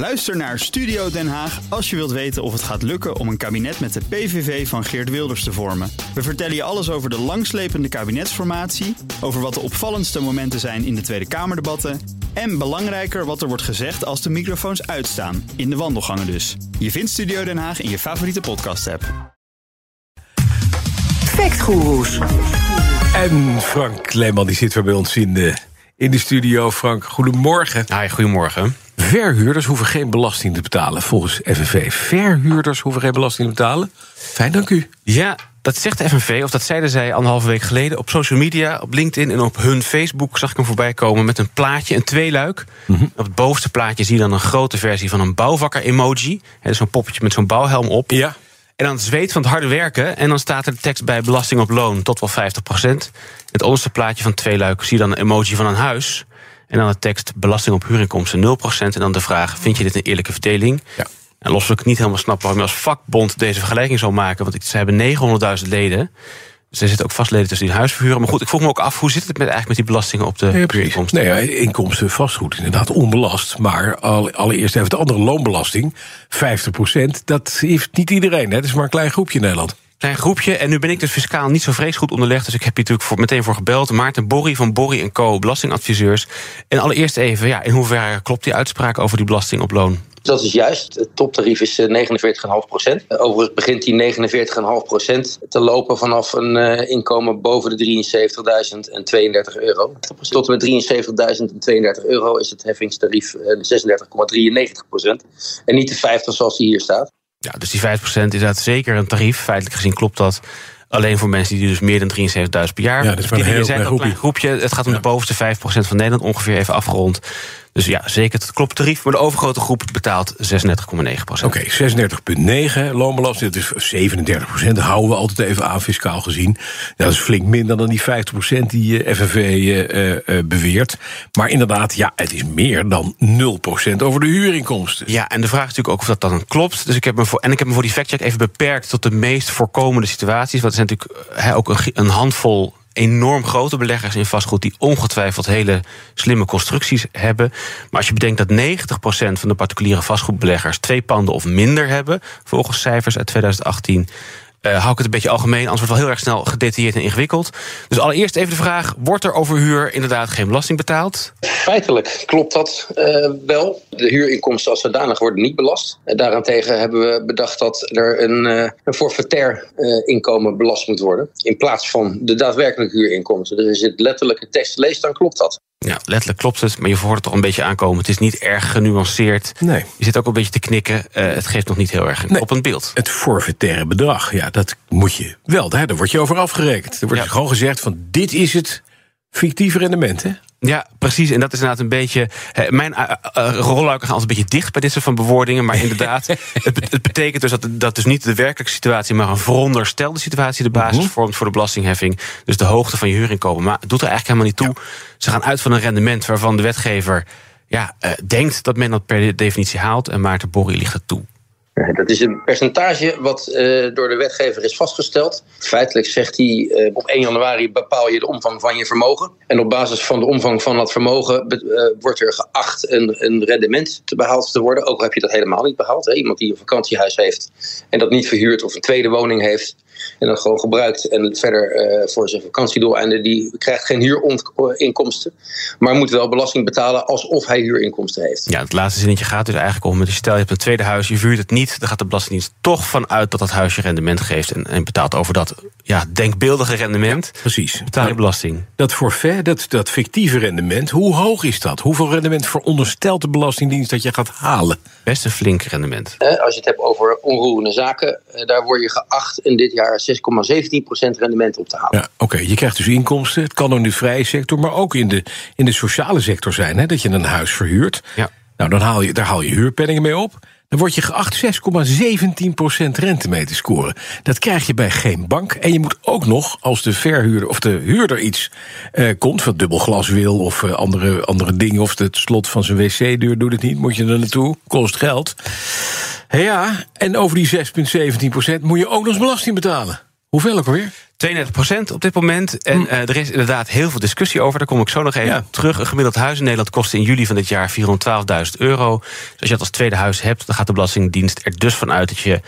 Luister naar Studio Den Haag als je wilt weten of het gaat lukken om een kabinet met de PVV van Geert Wilders te vormen. We vertellen je alles over de langslepende kabinetsformatie, over wat de opvallendste momenten zijn in de Tweede Kamerdebatten en belangrijker wat er wordt gezegd als de microfoons uitstaan, in de wandelgangen dus. Je vindt Studio Den Haag in je favoriete podcast-app. Factgoeroes. En Frank Leeman die zit weer bij ons in de, in de studio. Frank, goedemorgen. Hi, goedemorgen. Verhuurders hoeven geen belasting te betalen volgens FNV. Verhuurders hoeven geen belasting te betalen. Fijn, dank u. Ja, dat zegt de FNV, of dat zeiden zij anderhalve week geleden... op social media, op LinkedIn en op hun Facebook zag ik hem voorbij komen... met een plaatje, een tweeluik. Op het bovenste plaatje zie je dan een grote versie van een bouwvakker-emoji. Dus zo'n poppetje met zo'n bouwhelm op. Ja. En dan het zweet van het harde werken. En dan staat er de tekst bij belasting op loon tot wel 50% Het onderste plaatje van twee luiken zie je dan een emoji van een huis. En dan de tekst belasting op huurinkomsten 0% En dan de vraag, vind je dit een eerlijke verdeling? Ja. En los ik niet helemaal snap waarom je als vakbond deze vergelijking zou maken. Want ze hebben 900.000 leden. Dus er zitten ook vastleden tussen die huisverhuren. Maar goed, ik vroeg me ook af, hoe zit het met, eigenlijk met die belastingen op de Ja, huurinkomsten? Nee, ja, inkomsten vastgoed, inderdaad onbelast. Maar al, allereerst heeft de andere loonbelasting, 50% dat heeft niet iedereen. Hè? Het is maar een klein groepje in Nederland. Klein groepje. En nu ben ik dus fiscaal niet zo vrees goed onderlegd. Dus ik heb hier natuurlijk voor, meteen voor gebeld. Maarten Borry van Borry Co. Belastingadviseurs. En allereerst even, ja, in hoeverre klopt die uitspraak over die belasting op loon? Dat is juist. Het toptarief is eh, 49,5 procent. Overigens begint die 49,5 procent te lopen vanaf een eh, inkomen boven de 73.032 euro. Tot en met 73.032 euro is het heffingstarief eh, 36,93 procent. En niet de 50 zoals die hier staat. Ja, dus die 5% is inderdaad zeker een tarief. Feitelijk gezien klopt dat. Alleen voor mensen die dus meer dan 73.000 per jaar. Ja, dat is een Die heel zijn klein een klein groepje. Het gaat om de bovenste 5% van Nederland ongeveer even afgerond. Dus ja, zeker het klopt tarief. Maar de overgrote groep betaalt 36,9%. Oké, 36,9 loonbelasting, dat is 37 procent. Dat houden we altijd even aan, fiscaal gezien. Dat is flink minder dan die 50 procent die eh, FNV eh, eh, beweert. Maar inderdaad, ja, het is meer dan 0 procent over de huurinkomsten. Ja, en de vraag is natuurlijk ook of dat dan klopt. Dus ik heb me voor, en ik heb me voor die factcheck even beperkt tot de meest voorkomende situaties. Want er zijn natuurlijk ook een, een handvol enorm grote beleggers in vastgoed die ongetwijfeld hele slimme constructies hebben. Maar als je bedenkt dat 90% van de particuliere vastgoedbeleggers twee panden of minder hebben, volgens cijfers uit 2018. Eh, hou ik het een beetje algemeen, anders wordt het wel heel erg snel gedetailleerd en ingewikkeld. Dus allereerst even de vraag: wordt er over huur inderdaad geen belasting betaald? Feitelijk klopt dat eh, wel. De huurinkomsten als zodanig worden niet belast. En daarentegen hebben we bedacht dat er een, eh, een forfaitair inkomen belast moet worden. In plaats van de daadwerkelijke huurinkomsten. Dus je het letterlijke tekst leest, dan klopt dat. Ja, letterlijk klopt het, maar je hoort het toch een beetje aankomen. Het is niet erg genuanceerd. Nee. Je zit ook een beetje te knikken. Eh, het geeft nog niet heel erg een Nee. kloppend beeld. Het forfaitaire bedrag, ja, dat moet je wel. Daar word je over afgerekend. Er wordt Ja. gewoon gezegd van dit is het fictieve rendement. Hè? Ja, precies. En dat is inderdaad een beetje. mijn uh, uh, rolluiken gaan altijd een beetje dicht bij dit soort van bewoordingen. Maar inderdaad, het, bet- het betekent dus dat, dat dus niet de werkelijke situatie, maar een veronderstelde situatie de basis vormt voor de belastingheffing. Dus de hoogte van je huurinkomen. Maar het doet er eigenlijk helemaal niet toe. Ze gaan uit van een rendement waarvan de wetgever ja, denkt dat men dat per definitie haalt. En Maarten Borrie ligt het toe. Dat is een percentage wat eh, door de wetgever is vastgesteld. Feitelijk zegt hij eh, op 1 januari bepaal je de omvang van je vermogen. En op basis van de omvang van dat vermogen eh, wordt er geacht een, een rendement te behaald te worden. Ook al heb je dat helemaal niet behaald. Hè. Iemand die een vakantiehuis heeft en dat niet verhuurt of een tweede woning heeft. En dat gewoon gebruikt en verder voor zijn vakantiedoeleinden. Die krijgt geen huurinkomsten. Maar moet wel belasting betalen alsof hij huurinkomsten heeft. Ja, het laatste zinnetje gaat dus eigenlijk om. Dus stel je hebt een tweede huis, je vuurt het niet. Dan gaat de Belastingdienst toch vanuit dat dat huis je rendement geeft. En, en betaalt over dat ja, denkbeeldige rendement. Precies. Betaal je belasting. Dat forfait, dat, dat fictieve rendement, hoe hoog is dat? Hoeveel rendement veronderstelt de Belastingdienst dat je gaat halen? Best een flink rendement. Hè, als je het hebt over onroerende zaken, eh, daar word je geacht in dit jaar 6,17% rendement op te halen. Ja, oké. Je krijgt dus inkomsten. Het kan ook in de vrije sector, maar ook in de, in de sociale sector zijn. Hè, dat je een huis verhuurt. Ja. Nou, dan haal je, daar haal je huurpenningen mee op. Dan word je geacht 6,17% rente mee te scoren. Dat krijg je bij geen bank. En je moet ook nog, als de verhuurder of de huurder iets eh, komt, van dubbel glas wil of eh, andere, andere dingen, of het slot van zijn wc-deur doet het niet, moet je er naartoe. Kost geld. Ja, en over die 6,17% moet je ook nog eens belasting betalen. Hoeveel ook alweer? 32% op dit moment. En uh, er is inderdaad heel veel discussie over. Daar kom ik zo nog even Ja. terug. Een gemiddeld huis in Nederland kostte in juli van dit jaar 412.000 euro. Dus als je dat als tweede huis hebt, dan gaat de Belastingdienst er dus van uit dat je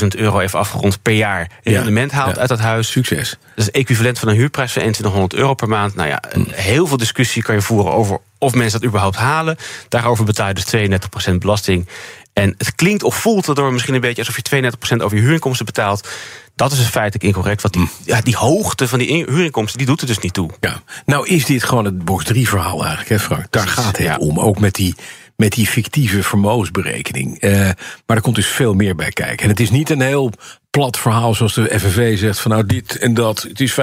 25.000 euro even afgerond per jaar Ja. rendement haalt Ja. uit dat huis. Succes. Dat is equivalent van een huurprijs van 2100 euro per maand. Nou ja, Hm. heel veel discussie kan je voeren over of mensen dat überhaupt halen. Daarover betaal je dus 32% belasting. En het klinkt of voelt daardoor misschien een beetje alsof je 32% over je huurinkomsten betaalt. Dat is feitelijk incorrect. Want die, ja, die hoogte van die in- huurinkomsten die doet er dus niet toe. Ja. Nou is dit gewoon het box 3 verhaal eigenlijk, hè Frank? Daar Precies, gaat het ja. om. Ook met die, met die fictieve vermogensberekening. Eh, maar er komt dus veel meer bij kijken. En het is niet een heel plat verhaal zoals de FNV zegt... van nou dit en dat, het is 50-50.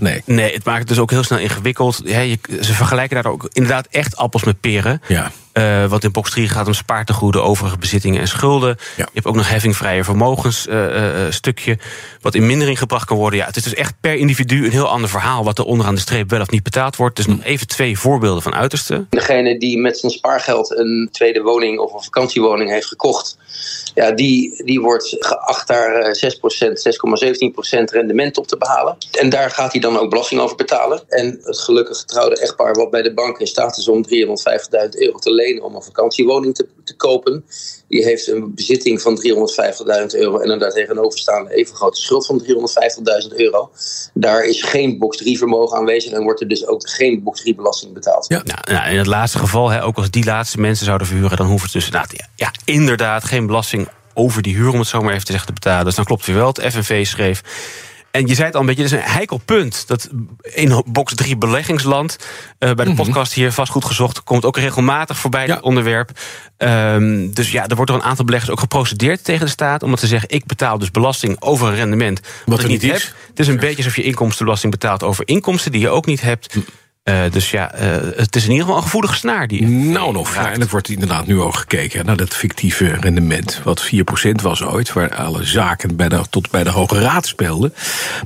Nee. Nee, het maakt het dus ook heel snel ingewikkeld. Ja, je, ze vergelijken daar ook inderdaad echt appels met peren. Ja. Eh, want in box 3 gaat om spaartegoeden, overige bezittingen en schulden. Je hebt ook nog heffingvrije vermogensstukje. wat in mindering gebracht kan worden. Ja, het is dus echt per individu een heel ander verhaal. wat er onderaan de streep wel of niet betaald wordt. Dus nog even twee voorbeelden van uiterste. Degene die met zijn spaargeld een tweede woning of een vakantiewoning heeft gekocht, ja, die, die wordt geacht daar eh, 6%, 6,17% rendement op te behalen. En daar gaat hij dan ook belasting over betalen. En het gelukkig getrouwde echtpaar, wat bij de bank in staat is om 350.000 euro te lenen om een vakantiewoning te, te kopen, die heeft een bezitting van 350.000 euro en een daartegenoverstaande even grote schuld van 350.000 euro. Daar is geen box 3 vermogen aanwezig en wordt er dus ook geen box 3 belasting betaald. Ja. Nou, nou, in het laatste geval, hè, ook als die laatste mensen zouden verhuren, dan hoeven ze dus inderdaad, ja, ja, inderdaad geen belasting over die huur, om het zo maar even te zeggen, te betalen. Dus dan klopt weer wel. Het FNV schreef. En je zei het al een beetje, dat is een heikel punt. Dat in box 3 beleggingsland, eh, bij de podcast hier vastgoed gezocht, komt ook regelmatig voorbij Ja. dit onderwerp. Ehm, dus ja, er wordt door een aantal beleggers ook geprocedeerd tegen de staat. Om te zeggen, ik betaal dus belasting over een rendement wat, er ik niet niet heb. is. Het is een beetje alsof je inkomstenbelasting betaalt over inkomsten die je ook niet hebt. Eh, dus ja, eh, het is in ieder geval een gevoelige snaar die. Nou nog, ja, en er wordt inderdaad nu ook gekeken naar dat fictieve rendement. Wat 4% was ooit, waar alle zaken bij de, tot bij de Hoge Raad speelden.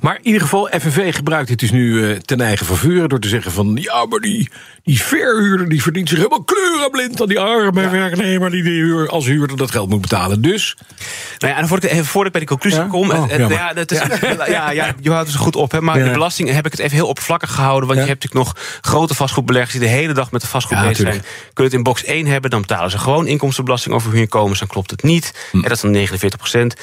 Maar in ieder geval, FNV gebruikt dit dus nu eh, ten eigen vervuren... door te zeggen van, ja, maar die, die verhuurder... die verdient zich helemaal kleurenblind aan die arme werknemer... die de huur, als huurder dat geld moet betalen. Dus, Nou ja, en voordat ik, even voordat ik bij die conclusie Ja? kom. Oh, het- het- ja, dat is, ja. Ja, je houdt het zo goed op. Hè, maar Ja. de belasting heb ik het even heel oppervlakkig gehouden. Want Ja. je hebt natuurlijk nog grote vastgoedbeleggers... die de hele dag met de vastgoed Ja, bezig zijn. Kunnen het in box 1 hebben, dan betalen ze gewoon inkomstenbelasting over huurinkomens. Dan klopt het niet. Hm. En dat is dan 49 procent.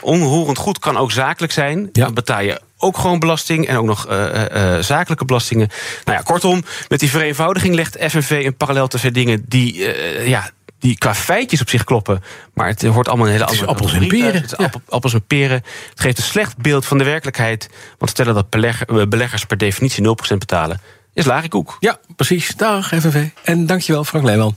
Onroerend, goed kan ook zakelijk zijn. Ja. Dan betaal je ook gewoon belasting en ook nog eh, eh, eh, zakelijke belastingen. Nou ja, kortom, met die vereenvoudiging legt FNV een parallel tussen dingen die, ja, die qua feitjes op zich kloppen. Maar het hoort allemaal een hele Het is andere appels en peren, Het is ja. appels en peren. Het geeft een slecht beeld van de werkelijkheid. Want stellen dat eh, beleggers per definitie 0% betalen, is larikoek. ja, precies. Dag, FNV. En dankjewel, Frank Leeman.